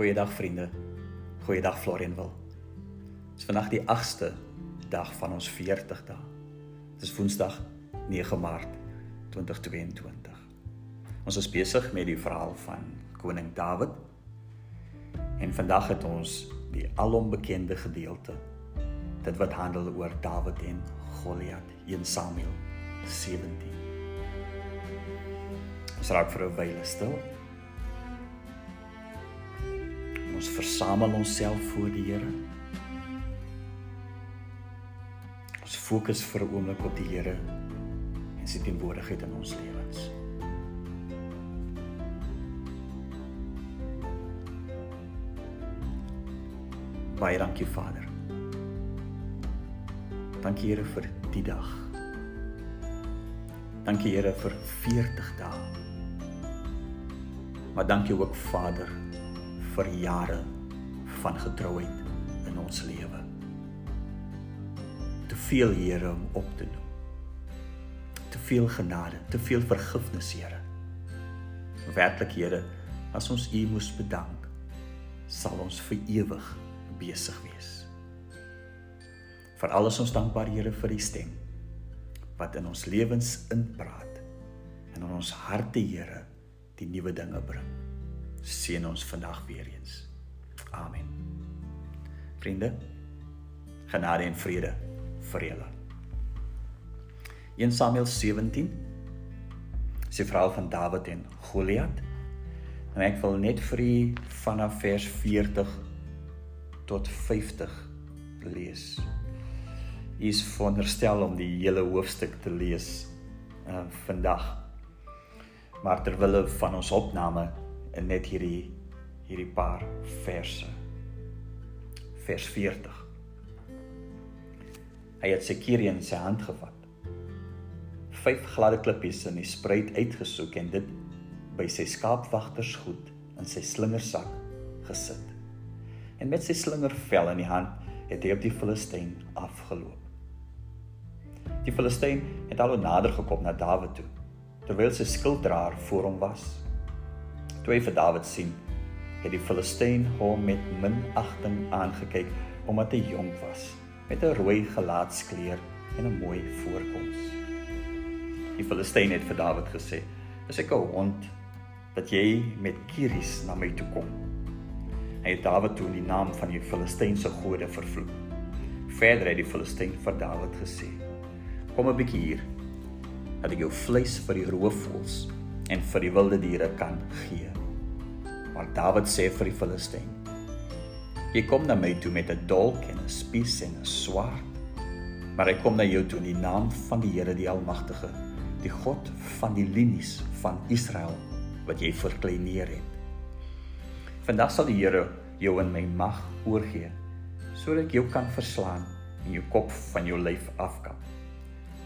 Goeiedag vriende. Goeiedag Florianwil. Dit is vandag die 8ste dag van ons 40 dae. Dit is Woensdag 9 Maart 2022. Ons is besig met die verhaal van koning Dawid. En vandag het ons die alombekende gedeelte. Dit wat handel oor Dawid en Goliat, 1 Samuel 17. Ons raak vir 'n wyle stil Ons versamel onsself voor die Here. Ons fokus vir 'n oomblik op die Here en sy teenwoordigheid in ons lewens. Baie dankie Vader. Dankie Here vir die dag. Dankie Here vir 40 dae. Maar dankie ook Vader vir jare van getrouheid in ons lewe. Te veel Here om op te noem. Te veel genade, te veel vergifnis, Here. Werklik Here, as ons U moes bedank, sal ons vir ewig besig wees. Vir alles ons dankbaar Here vir U stem wat in ons lewens inpraat en in ons harte Here die nuwe dinge bring seën ons vandag weer eens. Amen. Vriende, genade en vrede vir julle. 1 Samuel 17 se verhaal van Dawid en Goliat. En ek wil net vir u vanaf vers 40 tot 50 lees. U is veronderstel om die hele hoofstuk te lees uh, vandag. Maar terwyl van ons opname in net hierdie hierdie paar verse. Vers 40. Hy het sy kierie in sy hand gevat. Vyf gladde klippies in die spruit uitgesoek en dit by sy skaapwagters goed in sy slingersak gesit. En met sy slingervel in die hand het hy op die Filistyn afgeloop. Die Filistyn het al nader gekom na Dawid toe terwyl sy skilddraer voor hom was Toe hy vir Dawid sien, het die Filistyn hom met minagting aangekyk omdat hy jonk was, met 'n rooi gelaatskleur en 'n mooi voorkoms. Die Filistyn het vir Dawid gesê: "Is ek 'n hond dat jy met kieries na my toe kom?" Hy het Dawid toe in die naam van die Filistynse gode vervloek. Verder het die Filistyn vir Dawid gesê: "Kom 'n bietjie hier. Dat ek jou vleis vir die roofvoëls en vir die wilde diere kan gee. Maar Dawid sê vir die Filistyn: Jy kom na my toe met 'n dolk en 'n spies en 'n swaard, maar ek kom na jou toe in die naam van die Here die Almagtige, die God van die linies van Israel wat jy verkleineer het. Vandag sal die Here jou in my mag oorgee sodat ek jou kan verslaan en jou kop van jou lyf afkap.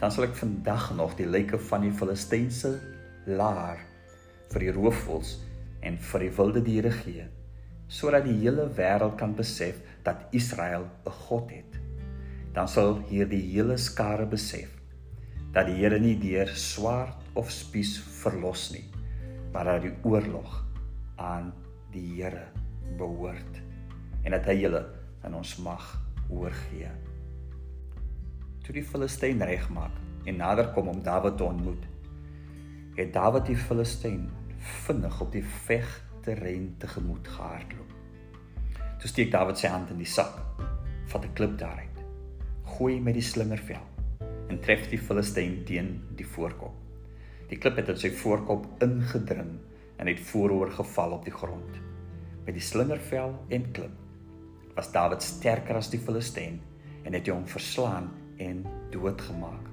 Dan sal ek vandag nog die lyke van die Filistynse laar vir die roofvoëls en vir die wilde diere gee sodat die hele wêreld kan besef dat Israel 'n God het. Dan sal hierdie hele skare besef dat die Here nie deur swaard of spies verlos nie, maar dat die oorlog aan die Here behoort en dat hy julle in ons mag oorgee. Toe die Filistyn regmaak en nader kom om Dawid te ontmoet, het Dawid die Filistyn vinnig op die vegterrein tegemoet gehardloop. Toe steek Dawid sy hand in die sak, vat 'n klip daaruit, gooi met die slingervel en tref die Filistyn teen die voorkop. Die klip het in sy voorkop ingedring en het vooroor geval op die grond. Met die slingervel en klip was Dawid sterker as die Filistyn en het hom verslaan en doodgemaak.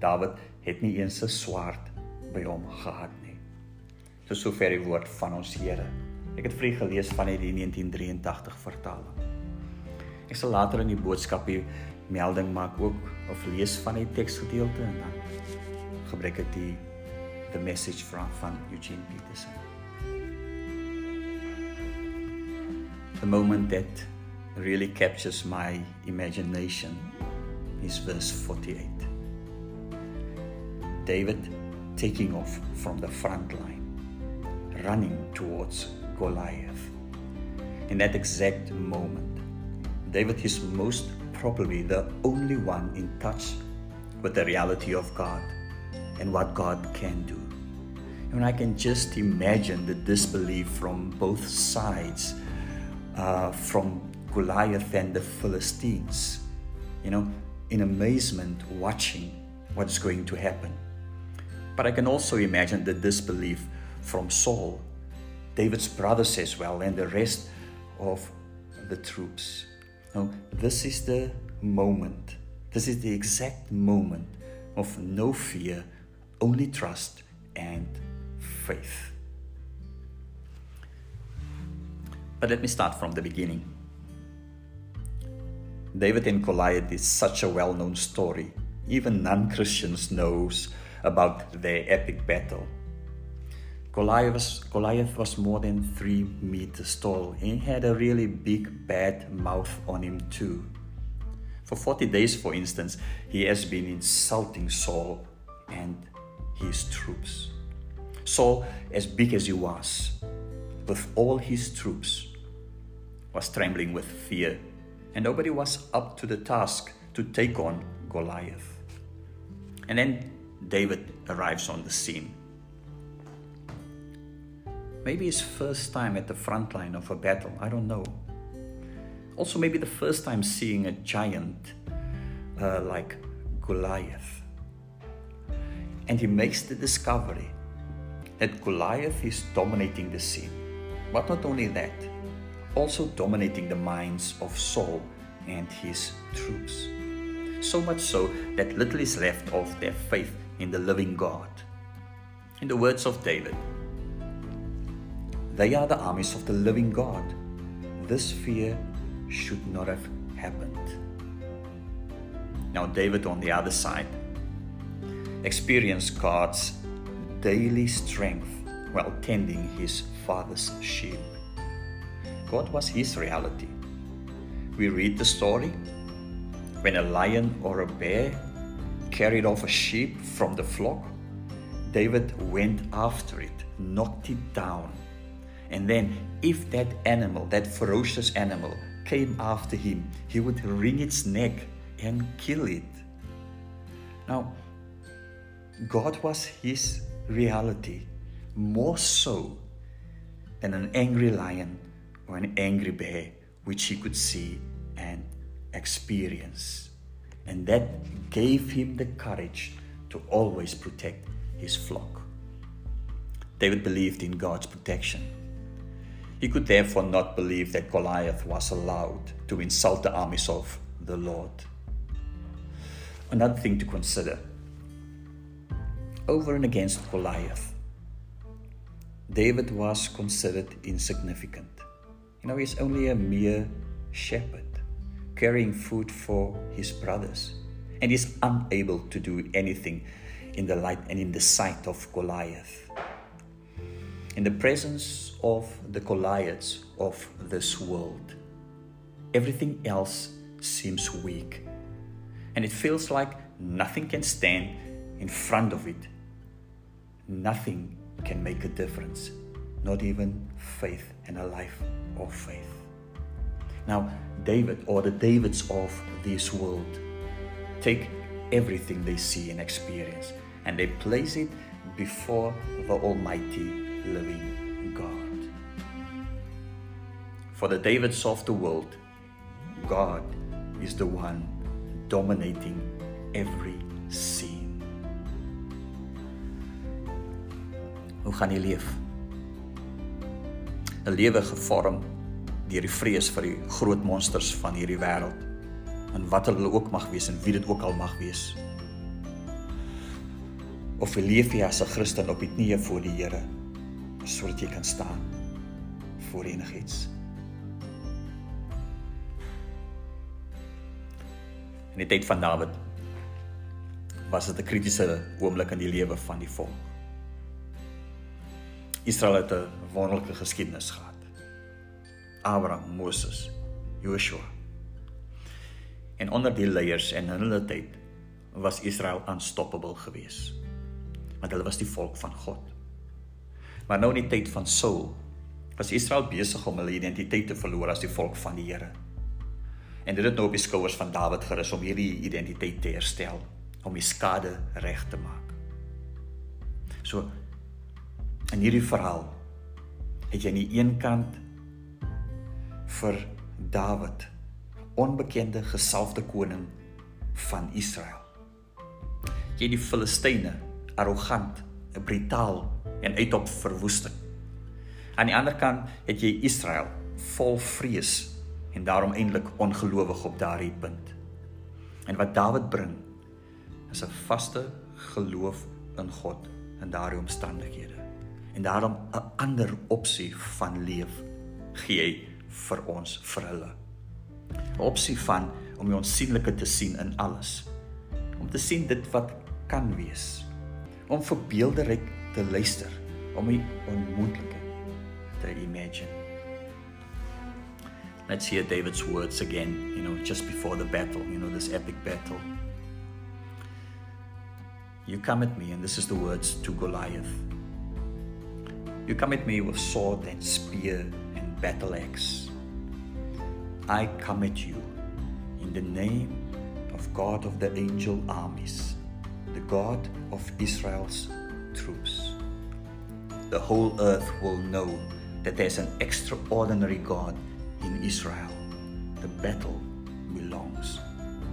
Dawid het nie eens 'n swaard by hom gehad nie. So sover die woord van ons Here. Ek het vir u gelees van die 1983 vertaling. Ek sal later in die boodskap hier melding maak ook of lees van die teksgedeelte en dan gebruik ek die the message from van Eugene Peterson. The moment that really captures my imagination is verse 48. David taking off from the front line, running towards Goliath. in that exact moment. David is most probably the only one in touch with the reality of God and what God can do. And I can just imagine the disbelief from both sides, uh, from Goliath and the Philistines, you know, in amazement watching what's going to happen. But I can also imagine the disbelief from Saul, David's brothers as well, and the rest of the troops. Now, this is the moment, this is the exact moment of no fear, only trust and faith. But let me start from the beginning. David and Goliath is such a well-known story. Even non-Christians knows about their epic battle. Goliath was, Goliath was more than three meters tall and had a really big bad mouth on him too. For 40 days, for instance, he has been insulting Saul and his troops. Saul, as big as he was, with all his troops, was trembling with fear, and nobody was up to the task to take on Goliath. And then David arrives on the scene. Maybe his first time at the front line of a battle, I don't know. Also, maybe the first time seeing a giant uh, like Goliath. And he makes the discovery that Goliath is dominating the scene. But not only that, also dominating the minds of Saul and his troops. So much so that little is left of their faith in the living God. In the words of David, they are the armies of the living God. This fear should not have happened. Now, David, on the other side, experienced God's daily strength while tending his father's sheep. God was his reality. We read the story when a lion or a bear carried off a sheep from the flock, David went after it, knocked it down. And then, if that animal, that ferocious animal, came after him, he would wring its neck and kill it. Now, God was his reality more so than an angry lion or an angry bear which he could see and experience. And that gave him the courage to always protect his flock. David believed in God's protection. He could therefore not believe that Goliath was allowed to insult the armies of the Lord. Another thing to consider over and against Goliath, David was considered insignificant. You know, he's only a mere shepherd carrying food for his brothers and is unable to do anything in the light and in the sight of Goliath. In the presence of the Goliaths of this world, everything else seems weak and it feels like nothing can stand in front of it. Nothing can make a difference, not even faith and a life of faith. Now, David or the Davids of this world take everything they see and experience and they place it before the Almighty living God. For the Davids of the world, God is the one dominating every scene. Hoe gaan jy leef? 'n Lewe gevorm deur die vrees vir die groot monsters van hierdie wêreld en wat hulle ook mag wees en wie dit ook al mag wees. Of leef jy as 'n Christen op die knieë voor die Here sodat jy kan staan voor enigiets. In die tyd van Dawid was dit 'n kritiese oomblik in die lewe van die volk. Israel het 'n wonderlike geskiedenis gehad. Abraham, Moses, Joshua. En onder die leiers en in hulle tyd was Israel unstoppable geweest. Want hulle was die volk van God. Maar nou in die tyd van Saul was Israel besig om hulle identiteit te verloor as die volk van die Here. En dit het nou op die skouers van Dawid gerus om hierdie identiteit te herstel, om die skade reg te maak. So in hierdie verhaal het jy aan die een kant vir Dawid, onbekende gesalfde koning van Israel. Jy die Filistyne, arrogant, brutaal en uitop verwoesting. Aan die ander kant het jy Israel vol vrees en daarom eintlik ongelowig op daardie punt. En wat Dawid bring is 'n vaste geloof in God in daardie omstandighede. En daarom 'n ander opsie van leef gee hy vir ons vir hulle. 'n Opsie van om die onsigbare te sien in alles. Om te sien dit wat kan wees. Om vir beelderyk te luister, om die onmoontlike to imagine. Let's hear David's words again, you know, just before the battle, you know, this epic battle. You come at me, and this is the words to Goliath. You come at me with sword and spear battle axe. I come at you in the name of God of the angel armies, the God of Israel's troops. The whole earth will know that there's an extraordinary God in Israel. The battle belongs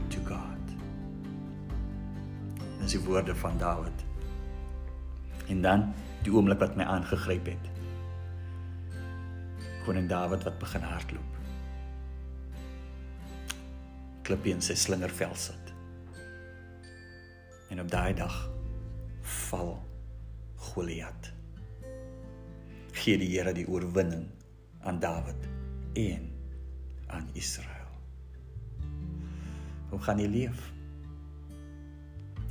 to God. Dis die woorde van Dawid. En dan die oomblik wat my aangegryp het. Koning Dawid wat begin hardloop. Klippie in sy slingervel sit. En op daai dag val Goliat gee die Here die oorwinning aan Dawid en aan Israel. Hoe gaan jy leef?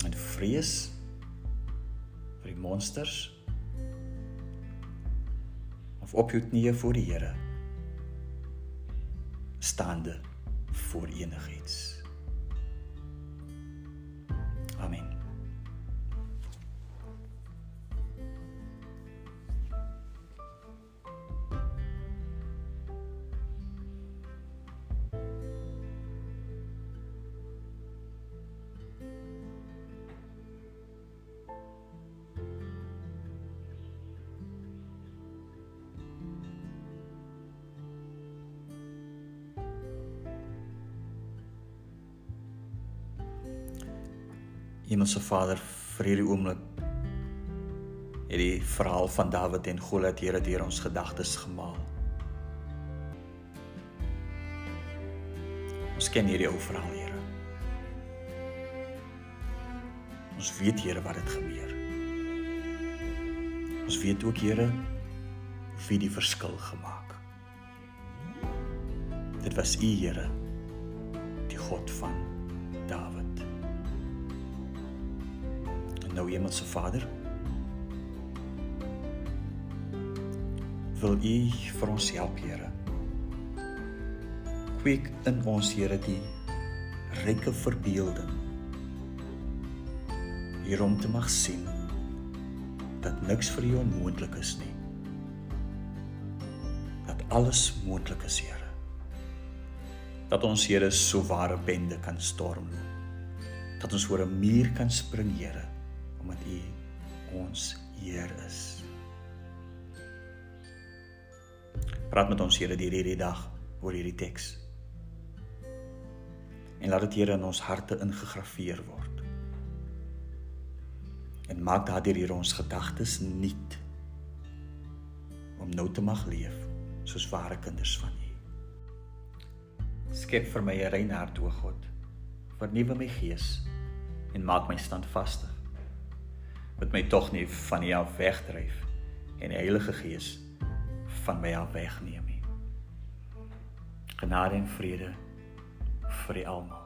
In vrees vir die monsters op jou knieë voor die Here staande voor enigiets. Amen. Hemelse Vader, vir hierdie oomblik het die verhaal van Dawid en Goliat Here deur ons gedagtes gemaal. Ons ken hierdie ou verhaal, Here. Ons weet Here wat dit gebeur. Ons weet ook Here wie die verskil gemaak. Dit was U, Here, die God van Dawid. Nou Hemelse Vader. Wil U vir ons help, Here? Kweek in ons, Here, die ryke verbeelding hierom te mag sien dat niks vir U onmoontlik is nie. Dat alles moontlik is, Here. Dat ons Here so ware bende kan stormloop. Dat ons oor 'n muur kan spring, Here omdat U ons Heer is. Praat met ons Here hierdie dag oor hierdie teks. En laat dit Here in ons harte ingegrafieer word. En maak daardeur hier ons gedagtes nuut om nou te mag leef soos ware kinders van U. Skep vir my 'n rein hart, o God. Vernuwe my gees en maak my standvastig wat my tog nie van U af wegdryf en die Heilige Gees van my af wegneem nie. Genade en vrede vir almal.